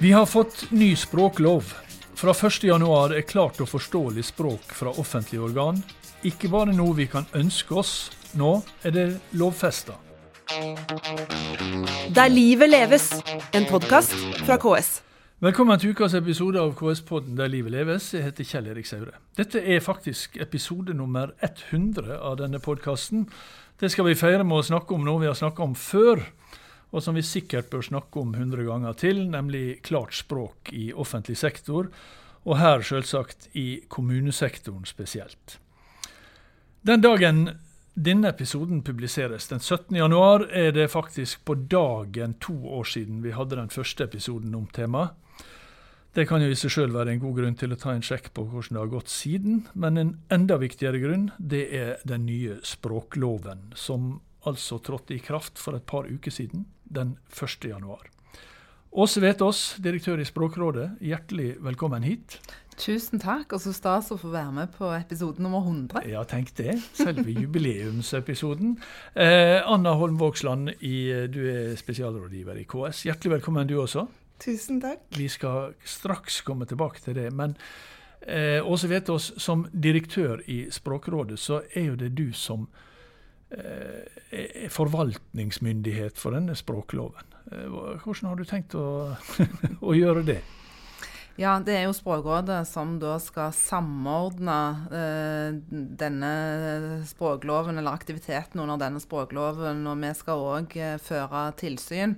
Vi har fått ny språklov. Fra 1.1 er klart og forståelig språk fra offentlige organ ikke bare noe vi kan ønske oss, nå er det lovfesta. Der livet leves, en podkast fra KS. Velkommen til ukas episode av KS-podden Der livet leves. Jeg heter Kjell Erik Saure. Dette er faktisk episode nummer 100 av denne podkasten. Det skal vi feire med å snakke om noe vi har snakka om før, og som vi sikkert bør snakke om 100 ganger til, nemlig klart språk i offentlig sektor, og her selvsagt i kommunesektoren spesielt. Den dagen denne episoden publiseres, den 17. januar, er det faktisk på dagen to år siden vi hadde den første episoden om temaet. Det kan jo i seg sjøl være en god grunn til å ta en sjekk på hvordan det har gått siden, men en enda viktigere grunn, det er den nye språkloven, som altså trådte i kraft for et par uker siden, den 1. januar. Åse Vetås, direktør i Språkrådet, hjertelig velkommen hit. Tusen takk, og så stas å få være med på episode nummer 100. Ja, tenk det. Selve jubileumsepisoden. Eh, Anna Holm Vågsland, du er spesialrådgiver i KS. Hjertelig velkommen du også. Tusen takk. Vi skal straks komme tilbake til det. Men eh, Åse Vetås, som direktør i Språkrådet, så er jo det du som eh, forvaltningsmyndighet for denne språkloven. Eh, hvordan har du tenkt å, å gjøre det? Ja, det er jo Språkrådet som da skal samordne eh, denne språkloven, eller aktiviteten under denne språkloven. Og vi skal òg eh, føre tilsyn.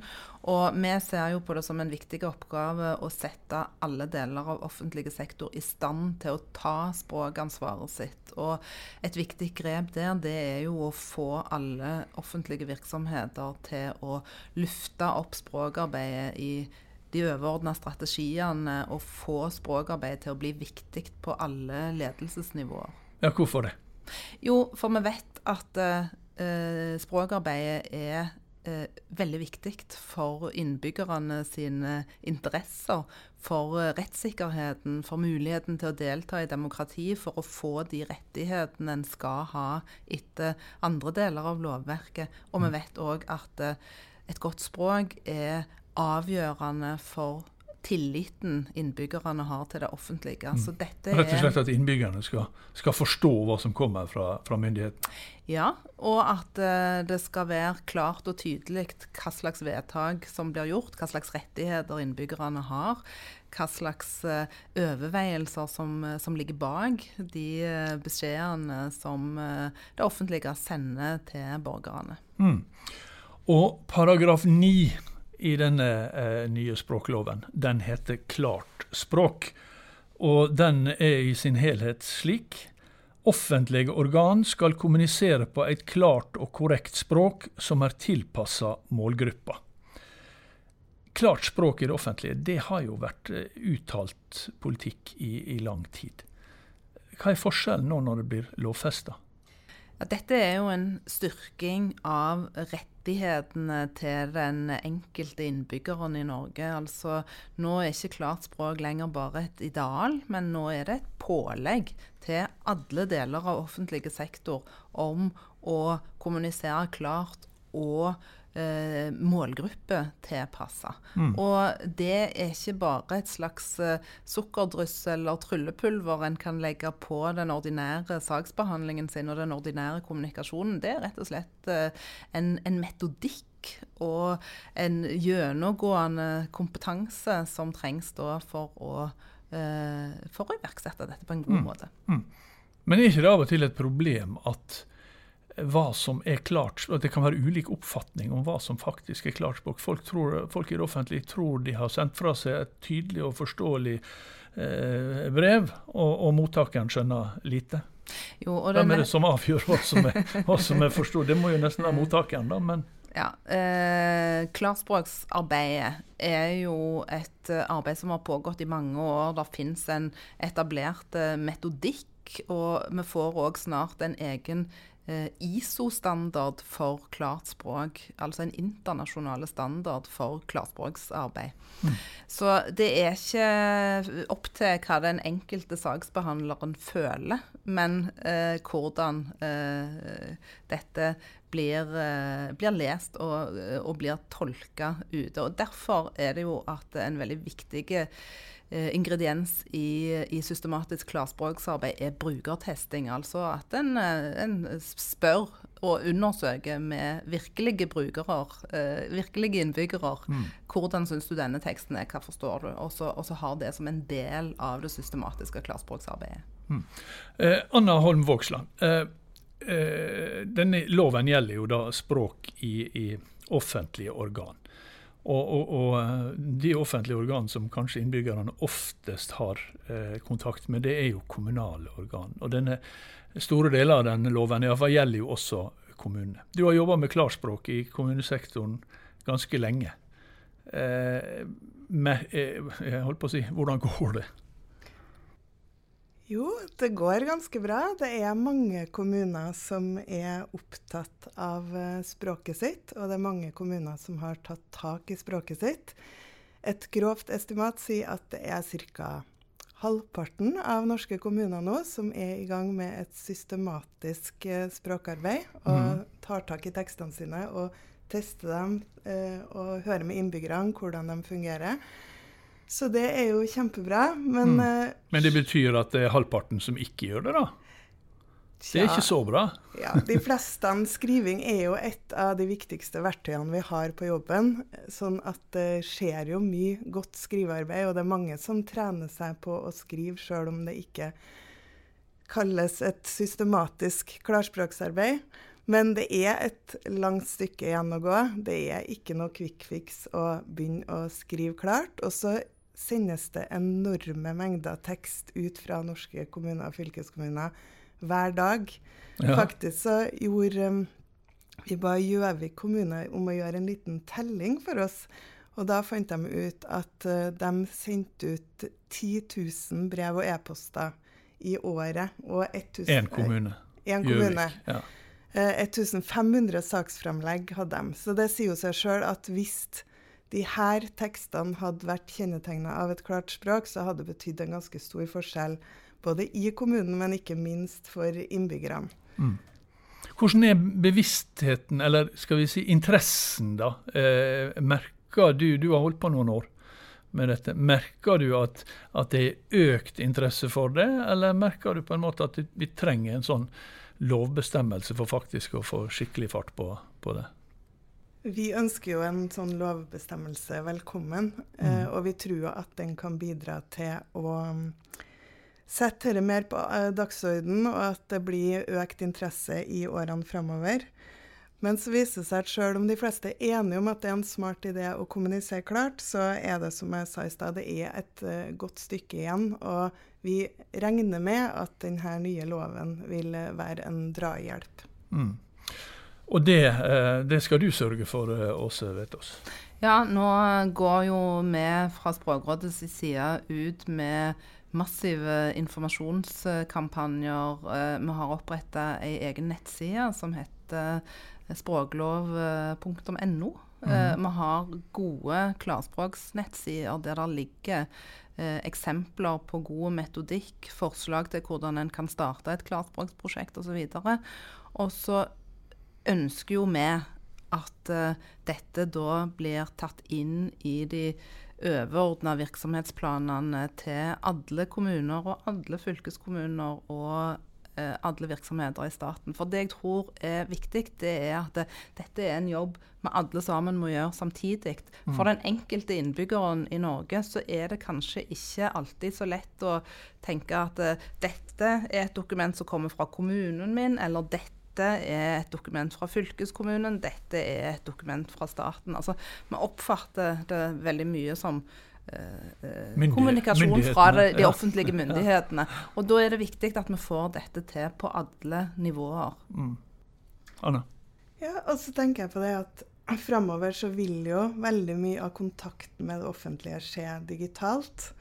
Og vi ser jo på det som en viktig oppgave å sette alle deler av offentlig sektor i stand til å ta språkansvaret sitt. Og et viktig grep der, det er jo å få alle offentlige virksomheter til å lufte opp språkarbeidet i de overordna strategiene og få språkarbeid til å bli viktig på alle ledelsesnivåer. Ja, Hvorfor det? Jo, for vi vet at uh, språkarbeidet er uh, veldig viktig for innbyggerne sine interesser. For uh, rettssikkerheten, for muligheten til å delta i demokrati, for å få de rettighetene en skal ha etter andre deler av lovverket. Og vi mm. vet òg at et godt språk er avgjørende for tilliten innbyggerne har til det offentlige. Mm. Rett og slett at innbyggerne skal, skal forstå hva som kommer fra, fra myndigheten? Ja, og at uh, det skal være klart og tydelig hva slags vedtak som blir gjort, hva slags rettigheter innbyggerne har, hva slags uh, overveielser som, uh, som, ligger bak de beskjedene som det offentlige sender til borgerne. Mm. Og paragraf 9 i denne eh, nye språkloven. Den heter Klart språk. Og den er i sin helhet slik. Offentlige organ skal kommunisere på et klart og korrekt språk som er tilpassa målgruppa. Klart språk i det offentlige, det har jo vært eh, uttalt politikk i, i lang tid. Hva er forskjellen nå når det blir lovfesta? Ja, dette er jo en styrking av rettighetene til den enkelte innbyggeren i Norge. Altså, nå er ikke klart språk lenger bare et ideal, men nå er det et pålegg til alle deler av offentlig sektor om å kommunisere klart og eh, målgruppe tilpassa. Mm. Og det er ikke bare et slags eh, sukkerdryss eller tryllepulver en kan legge på den ordinære saksbehandlingen sin og den ordinære kommunikasjonen. Det er rett og slett eh, en, en metodikk og en gjennomgående kompetanse som trengs da for å, eh, for å iverksette dette på en god mm. måte. Mm. Men er ikke det av og til et problem at hva som er klart at Det kan være ulik oppfatning om hva som faktisk er klart språk. Folk, tror, folk i det offentlige tror de har sendt fra seg et tydelig og forståelig eh, brev, og, og, mottakeren skjønner lite. Jo, Hvem er det som avgjør hva som er, hva som er forstått? Det må jo nesten være mottakeren, da. men... Ja, eh, Klarspråksarbeidet er jo et eh, arbeid som har pågått i mange år. Det fins en etablert eh, metodikk, og vi får òg snart en egen Eh, ISO-standard for klart språk, altså en internasjonal standard for klarspråksarbeid. Mm. Så det er ikke opp til hva den enkelte saksbehandleren føler, men eh, hvordan eh, dette blir, eh, blir lest og, og blir tolka ute. Og Derfor er det jo at en veldig viktig eh, ingrediens i, i, systematisk klarspråksarbeid er brukertesting. Altså at en, eh, en spør og undersøker med virkelige brukere, eh, virkelige innbyggere, mm. hvordan syns du denne teksten er, hva forstår du? Og så har det som en del av det systematiske klarspråksarbeidet. Mm. Eh, Anna Holm Vågsland. Eh, eh, denne loven gjelder jo da språk i, i offentlige organ. Og, og, og, eh, de offentlige organ som kanskje innbyggerne oftest har eh, kontakt med, det er jo kommunale organ. Og denne Store deler av denne loven i fall, gjelder jo også kommunene. Du har jobba med klarspråk i kommunesektoren ganske lenge. Eh, med, eh, jeg holdt på å si, hvordan går det? Jo, det går ganske bra. Det er mange kommuner som er opptatt av eh, språket sitt, og det er mange kommuner som har tatt tak i språket sitt. Et grovt estimat sier at det er ca. halvparten av norske kommuner nå som er i gang med et systematisk eh, språkarbeid og mm. tar tak i tekstene sine og tester dem eh, og hører med innbyggerne hvordan de fungerer. Så det er jo kjempebra. Men, mm. uh, men det betyr at det er halvparten som ikke gjør det, da? Det er ikke så bra? ja, De fleste skriving er jo et av de viktigste verktøyene vi har på jobben. Sånn at det skjer jo mye godt skrivearbeid, og det er mange som trener seg på å skrive sjøl om det ikke kalles et systematisk klarspråksarbeid. Men det er et langt stykke igjen å gå. Det er ikke noe quick fix å begynne å skrive klart. Og så sendes det enorme mengder tekst ut fra norske kommuner og fylkeskommuner hver dag. Ja. Faktisk så gjorde um, vi ba Gjøvik kommune om å gjøre en liten telling for oss. Og da fant de ut at uh, de sendte ut 10 000 brev og e-poster i året. Og 1000, en kommune. En kommune. Ja. Uh, 1500 saksframlegg hadde de. Så det sier jo seg sjøl at hvis de her tekstene hadde vært kjennetegna av et klart språk, så hadde det betydd en ganske stor forskjell både i kommunen, men ikke minst for innbyggerne. Mm. Hvordan er bevisstheten, eller skal vi si interessen, da? Eh, merker du Du har holdt på noen år med dette. Merker du at, at, det er økt interesse for det, eller merker du på en måte at vi trenger en sånn lovbestemmelse for faktisk å få skikkelig fart på, på det? Vi ønsker jo en sånn lovbestemmelse velkommen, mm. eh, og vi tror at den kan bidra til å um, sette dette mer på eh, dagsorden, og at det blir økt interesse i årene framover. Men så viser det seg at selv om de fleste er enige om at det er en smart idé å kommunisere klart, så er det som jeg sa i stad, det er et uh, godt stykke igjen. Og vi regner med at denne nye loven vil være en drahjelp. Mm. Og det, eh, det, skal du sørge for, eh, Åse Vetås? Ja, nå går jo vi fra Språkrådets side ut med massive informasjonskampanjer. Eh, vi har oppretta ei egen nettside som heter språklov.no. Mm. Vi har gode klarspråksnettsider der det ligger eksempler på god metodikk, forslag til hvordan en kan starte et klarspråksprosjekt osv. Og så ønsker jo vi at uh, dette da blir tatt inn i de overordna virksomhetsplanene til alle kommuner og alle fylkeskommuner og uh, alle virksomheter i staten. For det jeg tror er viktig, det er at det, dette er en jobb vi alle sammen må gjøre samtidig. Mm. For den enkelte innbyggeren i Norge så er det kanskje ikke alltid så lett å tenke at dette er et dokument som kommer fra kommunen min, eller dette dette er et dokument fra fylkeskommunen, dette er et dokument fra staten. Altså, Vi oppfatter det veldig mye som eh, eh kommunikasjon fra de, de offentlige myndighetene. Og da er det viktig at vi får dette til på alle nivåer. Mm. Anna? Ja, og så tenker jeg på det at framover så vil jo veldig mye av kontakten med det offentlige skje digitalt.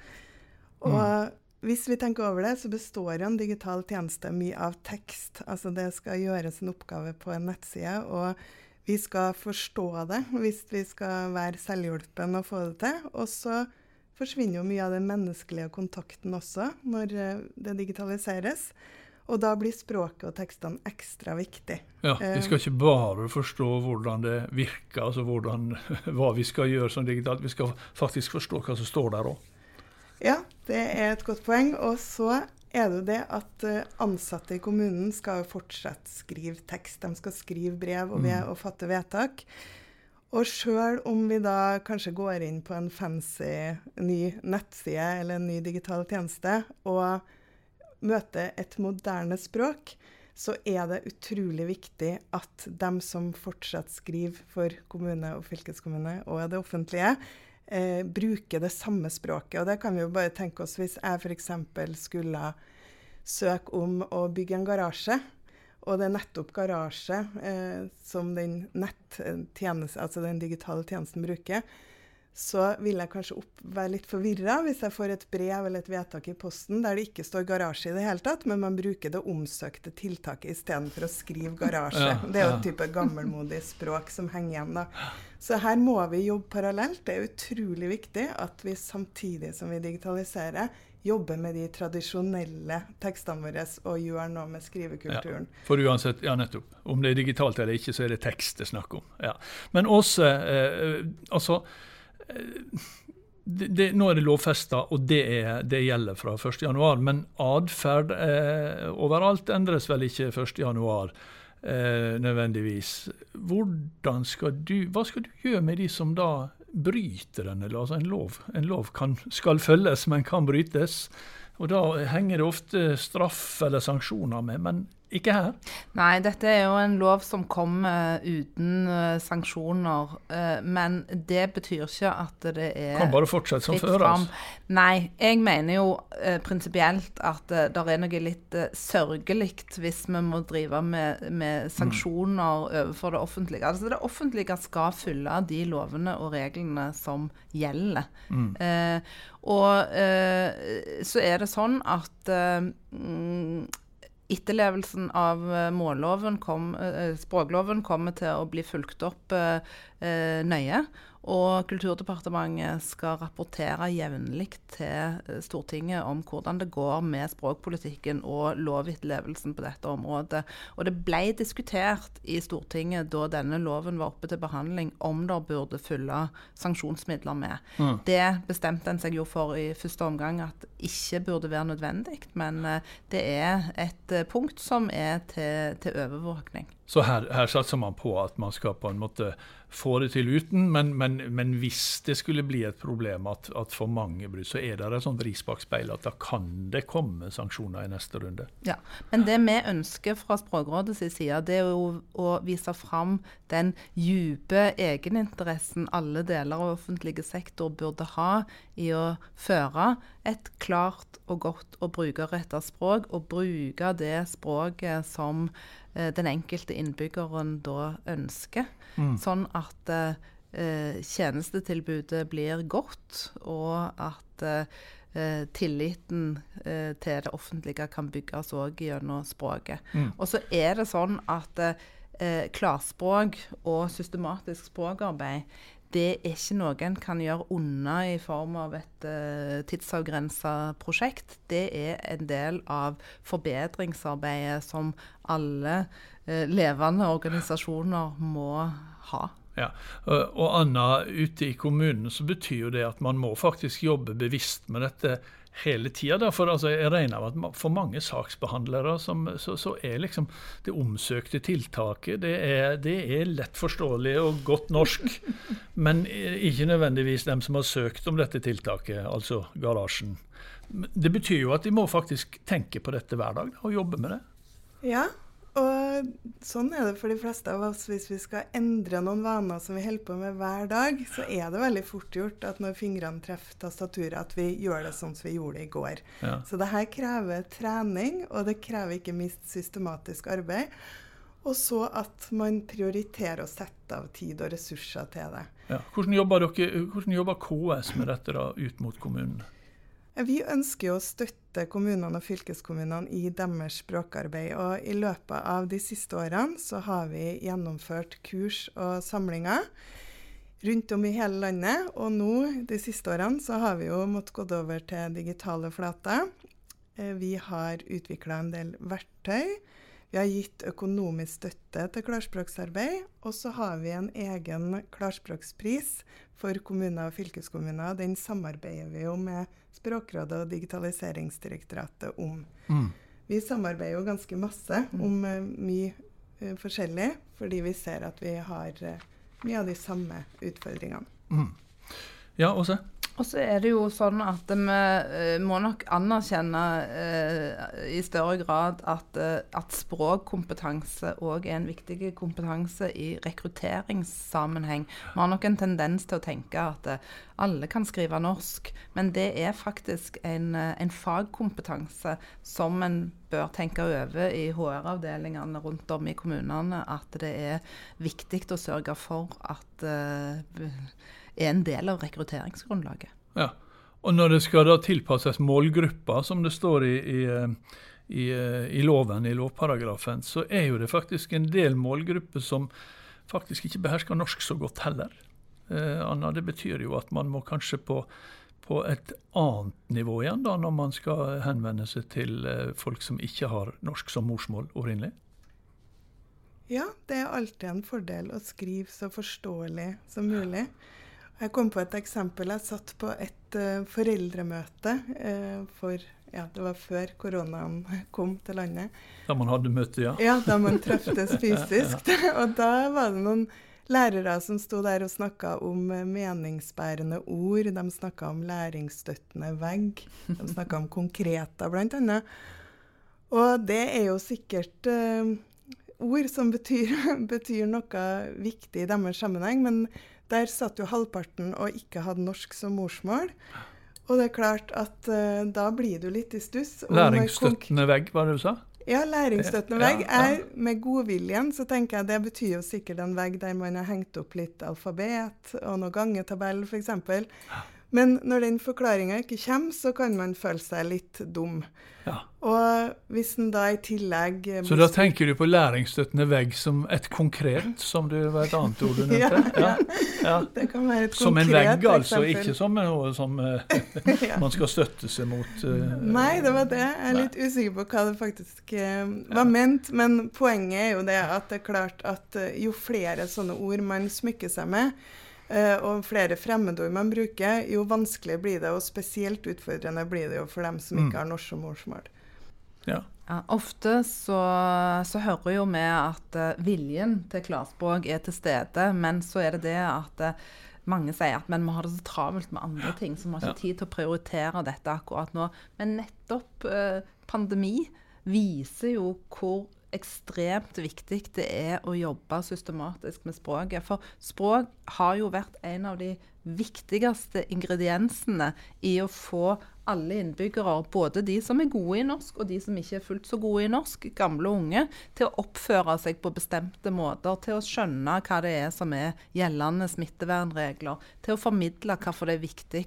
Og mm. Hvis vi tenker over det, så består jo en digital tjeneste mye av tekst. Altså det skal gjøres en oppgave på en nettside, og vi skal forstå det hvis vi skal være selvhjulpen og få det til. Og så forsvinner jo mye av den menneskelige kontakten også når eh, det digitaliseres. Og da blir språket og tekstene ekstra viktig. Ja, Vi skal ikke bare forstå hvordan det virker, altså hvordan, hva vi skal gjøre som digitalt. Vi skal faktisk forstå hva som står der òg. Ja, det er et godt poeng. Og så er det jo det at eh, ansatte i kommunen skal jo fortsatt skrive tekst. De skal skrive brev og, ved, og fatte vedtak. Og sjøl om vi da kanskje går inn på en fancy ny nettside eller en ny digital tjeneste og møter et moderne språk, så er det utrolig viktig at dem som fortsatt skriver for kommune og fylkeskommune og det offentlige, eh, bruker det samme språket. Og det kan vi jo bare tenke oss hvis jeg f.eks. skulle søke om å bygge en garasje. Og det er nettopp garasje eh, som den, altså den digitale tjenesten bruker så vil jeg kanskje opp, være litt forvirra hvis jeg får et brev eller et vedtak i posten der det ikke står garasje i det hele tatt, men man bruker det omsøkte tiltaket istedenfor å skrive garasje. Ja, det er jo et type gammelmodig språk som henger igjen. da. Så her må vi jobbe parallelt. Det er utrolig viktig at vi samtidig som vi digitaliserer, jobber med de tradisjonelle tekstene våre og gjør noe med skrivekulturen. Ja, for uansett, ja nettopp. Om det er digitalt eller ikke, så er det tekst det er snakk om. Ja. Men også, eh, altså det, det, nå er det lovfesta, og det, er, det, gjelder fra 1.1. Men atferd eh, overalt endres vel ikke 1.1. Eh, nødvendigvis. Hvordan skal du, hva skal du gjøre med de som da bryter denne altså en lov? En lov kan, skal følges, men kan brytes. Og Da henger det ofte straff eller sanksjoner med. Men ikke her? Nei, dette er jo en lov som kommer uten uh, sanksjoner. Uh, men det betyr ikke at det er Kan bare fortsette som før? Altså. Nei, jeg mener jo prinsipielt at det er noe litt sørgelig hvis vi må drive med, med sanksjoner mm. overfor det offentlige. Altså Det offentlige skal følge de lovene og reglene som gjelder. Mm. og så er det sånn at mm, etterlevelsen av eh, målloven kom, eh, språkloven kommer til å bli fulgt opp eh, nøye. Og Kulturdepartementet skal rapportere jevnlig til eh, Stortinget om hvordan det går med språkpolitikken og lovetterlevelsen på dette området. Og det ble diskutert i Stortinget da denne loven var oppe til behandling, om det burde følge sanksjonsmidler med. Mm. Det bestemte en seg jo for i første omgang at ikke burde være nødvendig, men eh, det er et eh, punkt som er til, til overvåkning. Så her, her, satser man på at man skal på en måte få det til uten, men, men, men hvis det skulle bli et problem at, at for mange brudd, så er det et sånt ris bak speilet at da kan det komme sanksjoner i neste runde. Ja, Men det vi ønsker fra Språkrådets side, det er jo å vise fram den dype egeninteressen alle deler av offentlige sektor burde ha i å føre et klart og godt og brukerrettet språk, og bruke det språket som den enkelte innbyggeren da ønsker. Mm. Sånn at eh, tjenestetilbudet blir godt, og at eh, tilliten eh, til det offentlige kan bygges òg gjennom språket. Mm. Og så er det sånn at eh, klarspråk og systematisk språkarbeid det er ikke noe en kan gjøre unna i form av et uh, tidsavgrensa prosjekt. Det er en del av forbedringsarbeidet som alle uh, levende organisasjoner må ha. Ja, Og Anna, ute i kommunen så betyr jo det at man må faktisk jobbe bevisst med dette hele tida. For altså, jeg regner med at for mange saksbehandlere som, så, så, er liksom det omsøkte tiltaket det er, det er lett forståelig og godt norsk. men ikke nødvendigvis dem som har søkt om dette tiltaket, altså garasjen. Det betyr jo at de må faktisk tenke på dette hver dag og jobbe med det. Ja, og sånn er det for de fleste av oss. Hvis vi skal endre noen vaner som vi holder på med hver dag, så er det veldig fort gjort at når fingrene treffer tastaturet, at vi gjør det sånn som vi gjorde det i går. Ja. Så det her krever trening, og det krever ikke minst systematisk arbeid. Og så at man prioriterer å sette av tid og ressurser til det. Ja. Hvordan, jobber dere, hvordan jobber KS med dette da, ut mot kommunene? Vi ønsker å støtte kommunene og fylkeskommunene i deres språkarbeid. Og i løpet av de siste årene så har vi gjennomført kurs og samlinger rundt om i hele landet. Og nå de siste årene så har vi jo måttet gå over til digitale flater. Eh, vi har utvikla en del verktøy. Vi har gitt økonomisk støtte til klarspråksarbeid. Og så har vi en egen klarspråkspris for kommuner og fylkeskommuner. Den samarbeider vi jo med Språkrådet og Digitaliseringsdirektoratet om. Mm. Vi samarbeider jo ganske masse om uh, mye uh, forskjellig, fordi vi ser at vi har uh, mye av de samme utfordringene. Mm. Ja, Åse? Og så er det jo sånn at vi uh, må nok anerkjenne eh, i større grad at, uh, at språkkompetanse òg er en viktig kompetanse i rekrutteringssammenheng. Vi har nok en tendens til å tenke at alle kan skrive norsk, men det er faktisk en, en fagkompetanse som en bør tenke over i HR-avdelingene rundt om i kommunene. At det er viktig å sørge for at er en del av rekrutteringsgrunnlaget. Ja, og Når det skal da tilpasses målgrupper, som det står i, i, i, i, loven, i lovparagrafen, så er jo det faktisk en del målgrupper som faktisk ikke behersker norsk så godt heller. Eh, Anna, det betyr jo at man må kanskje på, på et annet nivå igjen da, når man skal henvende seg til eh, folk som ikke har norsk som morsmål opprinnelig? Ja, det er alltid en fordel å skrive så forståelig som mulig. Jeg kom på et eksempel. Jeg satt på et uh, foreldremøte uh, for ja, det var før koronaen kom til landet. Da man hadde møte, ja? Ja, da man treftes fysisk. ja. Og da var det noen lærere som sto der og snakka om eh, meningsbærende ord. De snakka om læringsstøttende vegg. De snakka om konkreta, bl.a. Og det er jo sikkert uh, ord som betyr, betyr noe viktig i deres sammenheng. men der satt jo halvparten og ikke hadde norsk som morsmål. Og det er klart at uh, da blir du litt i stuss. Læringsstøttende vegg, hva det du sa? Ja, læringsstøttende vegg. Er, med godviljen så tenker jeg det betyr jo sikkert en vegg der man har hengt opp litt alfabet og noen gangetabell f.eks. Men når den forklaringa ikke kommer, så kan man føle seg litt dum. Ja. Og hvis en da i tillegg Så da tenker du på læringsstøttende vegg som et konkret, som det var et annet ord du nevnte? ja, ja. Det kan være et som konkret en vegg, altså, eksempel. ikke som noe som uh, man skal støtte seg mot? Uh, Nei, det var det. Jeg er litt usikker på hva det faktisk uh, var ment. Men poenget er jo det at det er klart at jo flere sånne ord man smykker seg med, og flere fremmedord man bruker, jo vanskelig blir det. Og spesielt utfordrende blir det jo for dem som ikke har norsk som morsmål. Ja. Ja, ofte så, så, hører jo vi at uh, viljen til klarspråk er til stede, men så er det det at uh, mange sier at men vi har det så travelt med andre ting, så vi har ikke ja. tid til å prioritere dette akkurat nå. Men nettopp uh, pandemi viser jo hvor ekstremt viktig det er å jobbe systematisk med språket. For språk har jo vært en av de viktigste ingrediensene i å få alle innbyggere, både de som er gode i norsk og de som ikke er fullt så gode i norsk, gamle og unge, til å oppføre seg på bestemte måter, til å skjønne hva det er som er gjeldende smittevernregler, til å formidle hvorfor det er viktig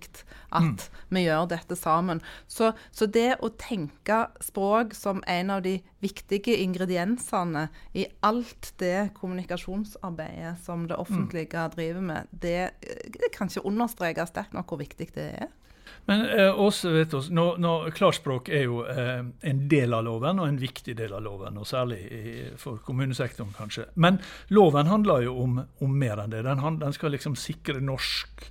at mm. vi gjør dette sammen. Så, så, det å tenke språk som en av de viktige ingrediensene i alt det kommunikasjonsarbeidet som det offentlige mm. driver med, det, det kan ikke understreke sterkt nok hvor viktig det er. Men eh, også, vet oss, nå, nå, Klarspråk er jo eh, en del av loven, og en viktig del av loven. Og særlig i, for kommunesektoren, kanskje. Men loven handler jo om, om mer enn det. Den, den skal liksom sikre norsk,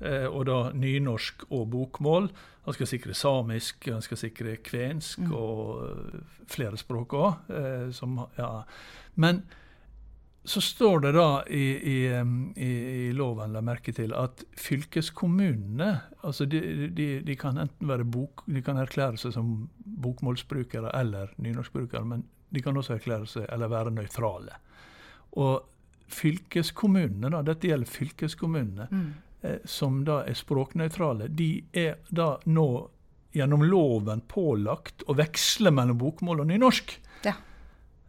eh, og da nynorsk og bokmål. Den skal sikre samisk, den skal sikre kvensk mm. og uh, flere språk òg. Eh, ja. Men så står det da i, i, i, i loven la merke til at fylkeskommunene altså de, de, de, kan enten være bok, de kan erklære seg som bokmålsbrukere eller nynorskbrukere, men de kan også erklære seg eller være nøytrale. Og fylkeskommunene, da, dette gjelder fylkeskommunene, mm. eh, som da er språknøytrale, de er da nå gjennom loven pålagt å veksle mellom bokmål og nynorsk. Ja.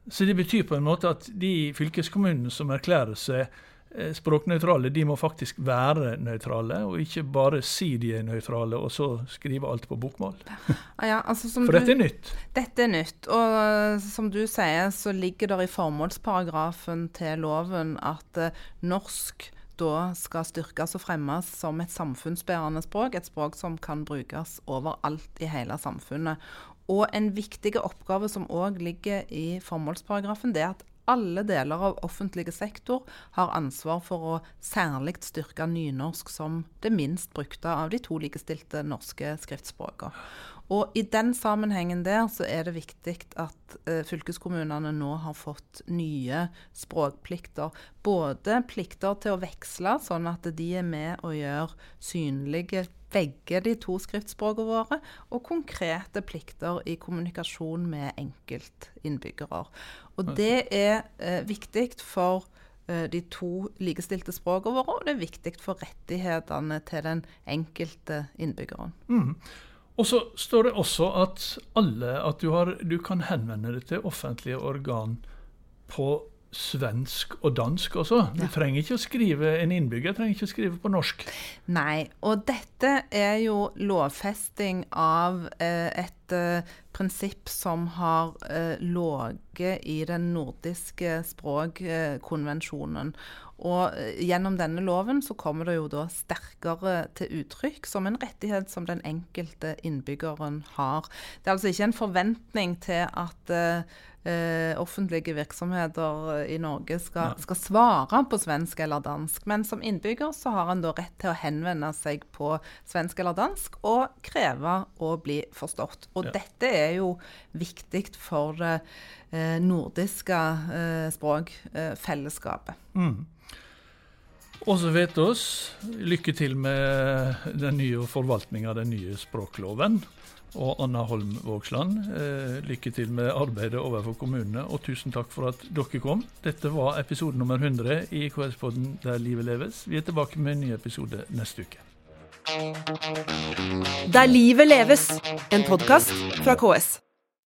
Så det betyr på en måte at de fylkeskommunene som erklærer seg eh, språknøytrale, de må faktisk være nøytrale, og ikke bare si de er nøytrale, og så skrive alt på bokmål. Ja, altså For dette er nytt? Dette er nytt. Og eh, som du sier, så ligger det i formålsparagrafen til loven at uh, norsk da skal styrkes og fremmes som et samfunnsbærende språk. Et språk som kan brukes overalt i hele samfunnet. Og en viktig oppgave som òg ligger i formålsparagrafen, det er at alle deler av offentlig sektor har ansvar for å særlig styrke nynorsk som det minst brukte av de to likestilte norske skriftspråkene. Og I den sammenhengen der så er det viktig at eh, fylkeskommunene nå har fått nye språkplikter. Både plikter til å veksle, sånn at de er med og gjør synlige begge de to skriftspråkene våre, og konkrete plikter i kommunikasjon med enkeltinnbyggere. Og det er eh, viktig for eh, de to likestilte språkene våre, og det er viktig for rettighetene til den enkelte innbyggeren. Mm. Og så står det også at alle at du, har, du kan henvende deg til offentlige organ på svensk og dansk også. Du ja. trenger ikke å skrive en innbygger trenger ikke å skrive på norsk. Nei, og dette er jo lovfesting av eh, et eh, prinsipp som har eh, ligget i den nordiske språkkonvensjonen. Og eh, gjennom denne loven så kommer det jo da sterkere til uttrykk som en rettighet som den enkelte innbyggeren har. Det er altså ikke en forventning til at eh, eh, offentlige virksomheter i Norge skal, skal, svare på svensk eller dansk. Men som innbygger så har en da rett til å henvende seg på svensk eller dansk og kreve å bli forstått. Og ja. dette er jo viktig for det eh, nordiske eh, språkfellesskapet. Mm. Og så vet oss, lykke til med den nye forvaltninga av den nye språkloven og Anna Holm Vågsland. Eh, lykke til med arbeidet overfor kommunene, og tusen takk for at dere kom. Dette var episode nummer 100 i KS-podden Der livet leves. Vi er tilbake med en ny episode neste uke. Der livet leves, en podkast fra KS.